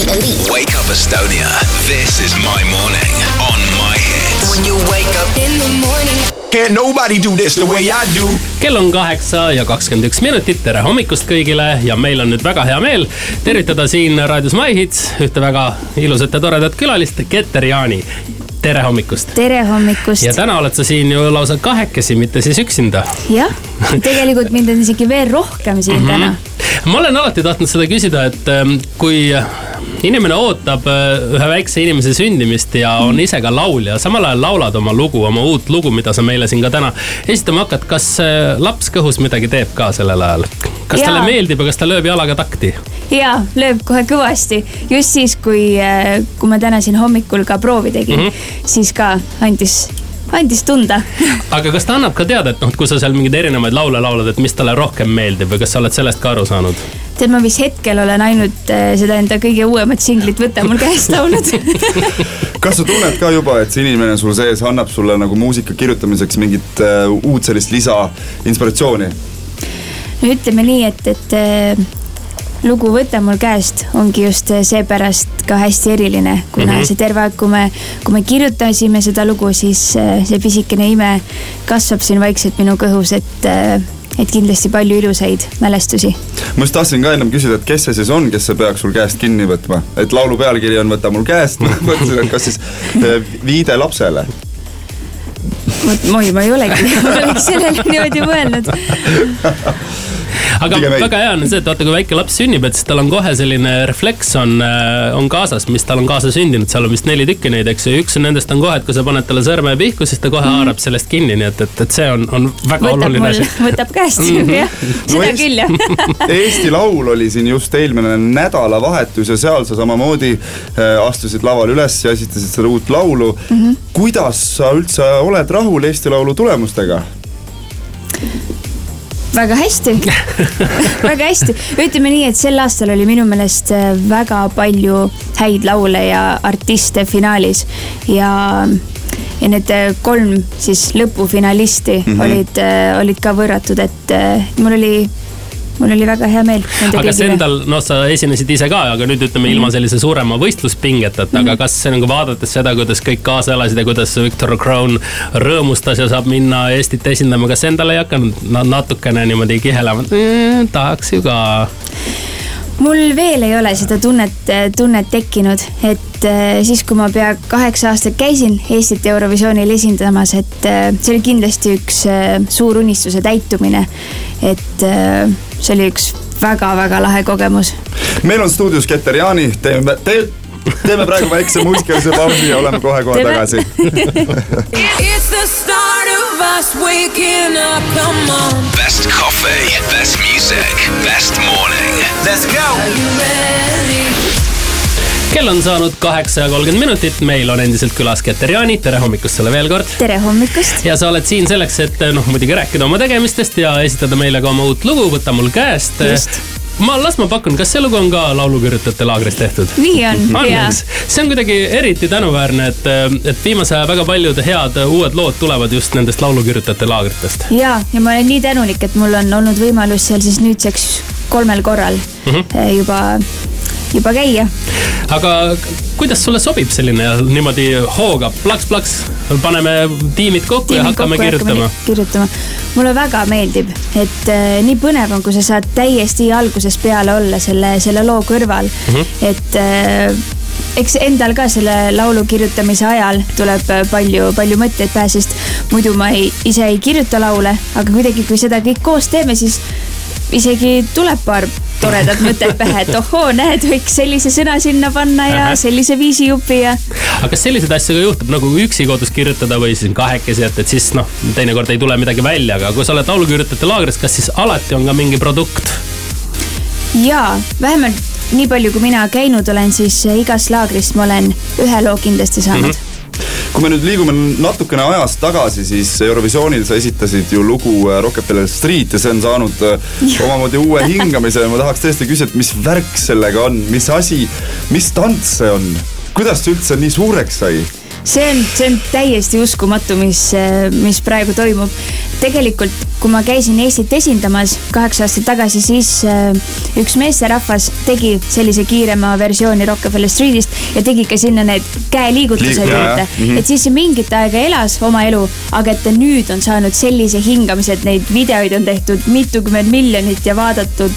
the elite. Wake up Estonia. This is my morning on my hits. When you wake up in the morning. Can't nobody do this the way I do. kell on kaheksa ja kakskümmend üks minutit, tere hommikust kõigile ja meil on nüüd väga hea meel tervitada siin raadios My Hits ühte väga ilusat ja toredat külalist, Keter Jaani. tere hommikust. tere hommikust. ja täna oled sa siin ju lausa kahekesi, mitte siis üksinda. jah, tegelikult mind on isegi veel rohkem siin mm -hmm. täna. ma olen alati tahtnud seda küsida, et ähm, kui inimene ootab äh, ühe väikse inimese sündimist ja on ise ka laulja, samal ajal laulad oma lugu, oma uut lugu, mida sa meile siin ka täna esitama hakkad. kas äh, laps kõhus midagi teeb ka sellel ajal? kas ja. talle meeldib ja kas ta lööb jalaga takti? ja, lööb kohe kõvasti. just siis, kui, äh, kui ma täna siin hommikul ka proovi tegin mm, -hmm. siis ka andis andis tunda aga kas ta annab ka teada, et noh, kui sa seal mingeid erinevaid laule laulad, et mis talle rohkem meeldib või kas sa oled sellest ka aru saanud? Tead, ma vist hetkel olen ainult äh, seda enda kõige uuemat singlit Võta mul käest laulnud kas sa tunned ka juba, et see inimene sul sees annab sulle nagu muusika kirjutamiseks mingit uh, uut sellist lisainspiratsiooni? no ütleme nii, et, et uh, lugu Võta mul käest ongi just seepärast ka hästi eriline, kuna mm -hmm. see terve aeg, kui me, kui me kirjutasime seda lugu, siis see pisikene ime kasvab siin vaikselt minu kõhus, et et kindlasti palju ilusaid mälestusi. ma just tahtsin ka ennem küsida, et kes see siis on, kes see peaks sul käest kinni võtma, et laulu pealkiri on Võta mul käest. Mõtlesin, et kas siis eh, viide lapsele. Vot moi, ma ei olegi, ma oleks sellele niimoodi mõelnud aga väga hea on see, et vaata, kui väike laps sünnib, et siis tal on kohe selline refleks on, äh, on kaasas, mis tal on kaasa sündinud, seal on vist neli tükki neid, eks ju, üks nendest on kohe, et kui sa paned talle sõrme pihku, siis ta kohe mm. haarab sellest kinni, nii et, et, et see on, on väga võtab oluline asi. võtab käest mm -hmm. jah, seda no, küll jah Eesti Laul oli siin just eelmine nädalavahetus ja seal sa samamoodi äh, astusid lavale üles ja esitasid seda uut laulu mm. -hmm. kuidas sa üldse oled rahul Eesti Laulu tulemustega? Väga hästi. Väga hästi, ütleme nii, et sel aastal oli minu meelest äh, väga palju häid laule ja artiste finaalis. Ja ja need äh, kolm siis lõpufinalisti mm -hmm. olid, äh, olid ka võrratud, et mul oli mul oli väga hea meel. aga kas endal, noh, sa esinesid ise ka, aga nüüd ütleme ilma sellise suurema võistluspingeteta mm, -hmm. aga kas nagu vaadates seda, kuidas kõik kaasa elasid ja kuidas Victor Crown rõõmustas ja saab minna Eestit esindama, kas endal ei hakanud natukene niimoodi kihelema, mm, tahaks ju ka? mul veel ei ole seda tunnet, tunnet tekkinud, et äh, siis, kui ma pea kaheksa aastat käisin Eestit Eurovisioonil esindamas, et äh, see oli kindlasti üks äh, suur unistuse täitumine. et see oli üks väga-väga lahe kogemus. meil on stuudios Keter Jaani, teeme te,, teeme praegu väikse muusikalise pausi ja oleme kohe-kohe tagasi. Best coffee, best music, best morning. Let's go. Are you ready? Kell on saanud kaheksa ja kolmkümmend minutit, meil on endiselt külas Keter Jaani, tere hommikust sulle veel kord. tere hommikust. ja sa oled siin selleks, et noh, muidugi rääkida oma tegemistest ja esitada meile ka oma uut lugu Võta mul käest. just ma, las ma pakun, kas see lugu on ka laulukirjutajate laagris tehtud? nii on, jaa. see on kuidagi eriti tänuväärne, et, et viimase aja väga paljud head uued lood tulevad just nendest laulukirjutajate laagritest. ja, ja ma olen nii tänulik, et mul on olnud võimalus seal siis nüüdseks kolmel korral mm -hmm. juba juba käia. aga kuidas sulle sobib selline niimoodi hooga plaks-plaks, paneme tiimid kokku tiimid ja hakkame kokku kirjutama? kirjutama. mulle väga meeldib, et äh, nii põnev on, kui sa saad täiesti algusest peale olla selle, selle loo kõrval mm, -hmm. et äh, eks endal ka selle laulu kirjutamise ajal tuleb palju, palju mõtteid pähe, sest muidu ma ei, ise ei kirjuta laule, aga kuidagi, kui seda kõik koos teeme, siis isegi tuleb paar toredat mõtet pähe, et ohoo, näed, võiks sellise sõna sinna panna ja sellise viisi jupi ja. aga kas selliseid asju ka juhtub nagu üksi kodus kirjutada või siis kahekesi, et, et siis noh, teinekord ei tule midagi välja, aga kui sa oled laulukirjutajate laagris, kas siis alati on ka mingi produkt? jaa, vähemalt nii palju, kui mina käinud olen, siis igast laagrist ma olen ühe loo kindlasti saanud mm. -hmm kui me nüüd liigume natukene ajas tagasi, siis Eurovisioonil sa esitasid ju lugu äh, Rockefeller Street ja see on saanud äh, omamoodi uue hingamise. Ja ma tahaks tõesti küsida, et mis värk sellega on, mis asi, mis tants see on, kuidas see üldse nii suureks sai? see on, see on täiesti uskumatu, mis, äh, mis praegu toimub. Tegelikult, kui ma käisin Eestit esindamas kaheksa aastat tagasi, siis äh, üks meesterahvas tegi sellise kiirema versiooni Rockefeller Streetist ja tegi ka sinna need käeliigutused juurde. Mm -hmm. et siis see mingit aega elas oma elu, aga et ta nüüd on saanud sellise hingamise, et neid videoid on tehtud mitukümmend miljonit ja vaadatud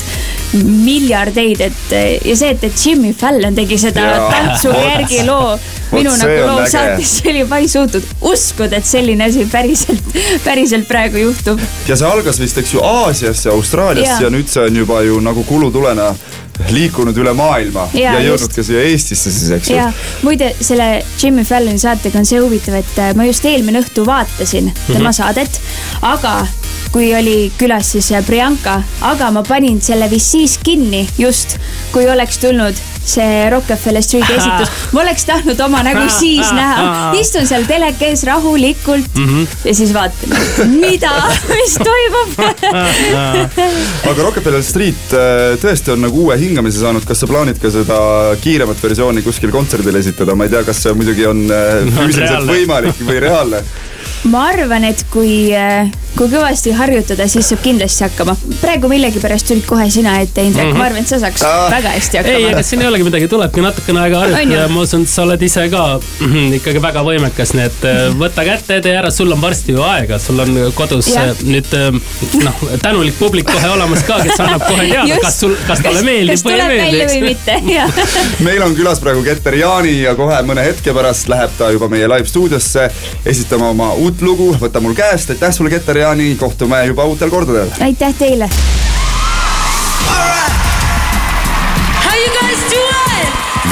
miljardeid, et ja see, et, et Jimmy Fallon tegi seda tantsu järgi loo minu nagu loo saates oli, ma ei suutnud uskuda, et selline asi päriselt, päriselt praegu juhtub. ja see algas vist, eks ju, Aasias ja Austraalias ja. ja nüüd see on juba ju nagu kulutulena liikunud üle maailma ja, ja jõudnud ka siia Eestisse siis, eks ju. muide, selle Jimmy Falloni saatega on see huvitav, et äh, ma just eelmine õhtu vaatasin tema mm -hmm. saadet, aga kui oli külas siis äh, Priyanka, aga ma panin selle vist siis kinni just, kui oleks tulnud see Rockefeller Streeti esitus. ma oleks tahtnud oma nägu siis näha. istun seal teleka ees rahulikult mm -hmm. ja siis vaatan, mida, mis toimub aga Rockefeller Street äh, tõesti on nagu uue hingamise saanud, kas sa plaanid ka seda kiiremat versiooni kuskil kontserdil esitada, ma ei tea, kas see muidugi on äh, füüsiliselt no, võimalik või reaalne ma arvan, et kui, äh, kui kõvasti harjutada, siis saab kindlasti hakkama. praegu millegipärast tulid kohe sina ette, Indrek mm, -hmm. ma arvan, et sa saaks ah. väga hästi hakkama. ei, ega siin ei olegi midagi, tulebki natukene aega harjutada ja ma usun, et sa oled ise ka mm, ikkagi väga võimekas, nii et äh, võta kätte, tee ära, sul on varsti ju aega, sul on kodus ja. Äh, nüüd noh, tänulik publik kohe olemas ka, kes annab kohe teada, kas sul, kas talle meeldib või ei meeldi. või mitte, meil on külas praegu Keter Jaani ja kohe mõne hetke pärast läheb ta juba meie live stuudiosse esitama oma uut uut lugu Võta mul käest, aitäh sulle, Keter Jaani, kohtume juba uutel kordadel. aitäh teile.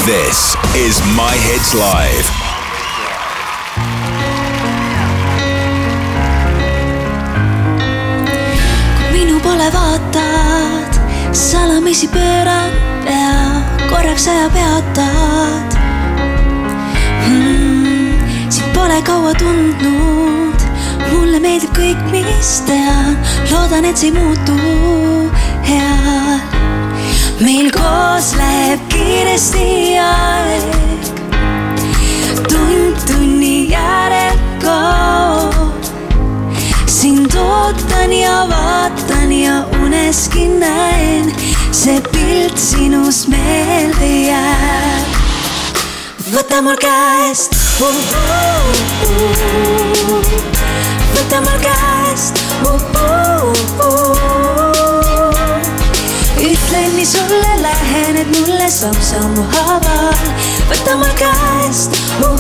This is My Hits Live. kui minu poole vaatad, salamisi pööran pea, korraks aja peatad hmm,. sind pole kaua tundnud meeldib kõik, mis tean, loodan, et see ei muutu hea. meil koos läheb kiiresti aeg, tund tunni järel kaob. sind ootan ja vaatan ja uneski näen, see pilt sinust meelde jääb. võta mul käest uh,. Uh, uh võta mul käest uh,. Uh, uh. ütlen nii sulle, lähened mulle samm-sammu haaval. võta mul käest uh,.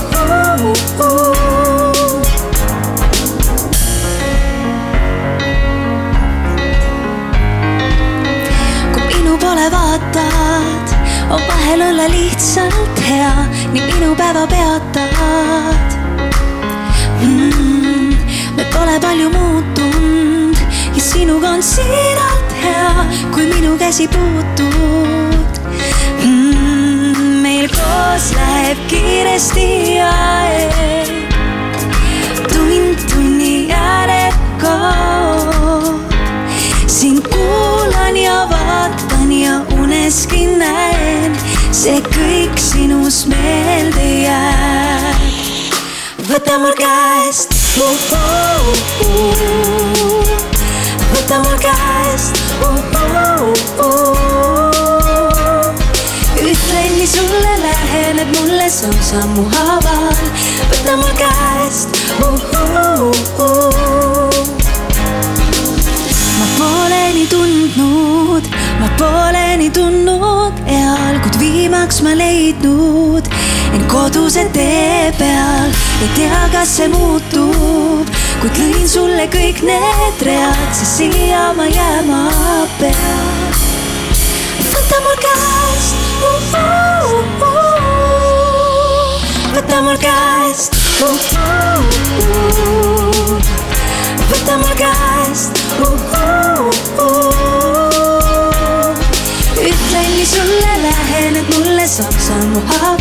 Poole vaatad, on vahel olla lihtsalt hea, nii minu päeva peatad mm me pole palju muutunud ja sinuga on siiralt hea, kui minu käsi puutud mm,. meil koos läheb kiiresti aeg, tund tunni järel kaob. sind kuulan ja vaatan ja uneski näen, see kõik sinus meelde jääb. võta mul käest uh, uh, uh. võta mul käest uh, uh, uh. ütlen nii sulle, lähened mulle samm-sammu haaval. võta mul käest uh, uh, uh. ma viimaks ma leidnud end koduse tee peal ei tea, kas see muutub, kuid lõin sulle kõik need read, sest siia ma jääma pean. võta mul käest uh,, uh, uh, võta mul käest uh,, uh, võta mul käest uh,. Uh, ütlen nii sulle, lähened mulle samm-sammu haaval, võta mul käest.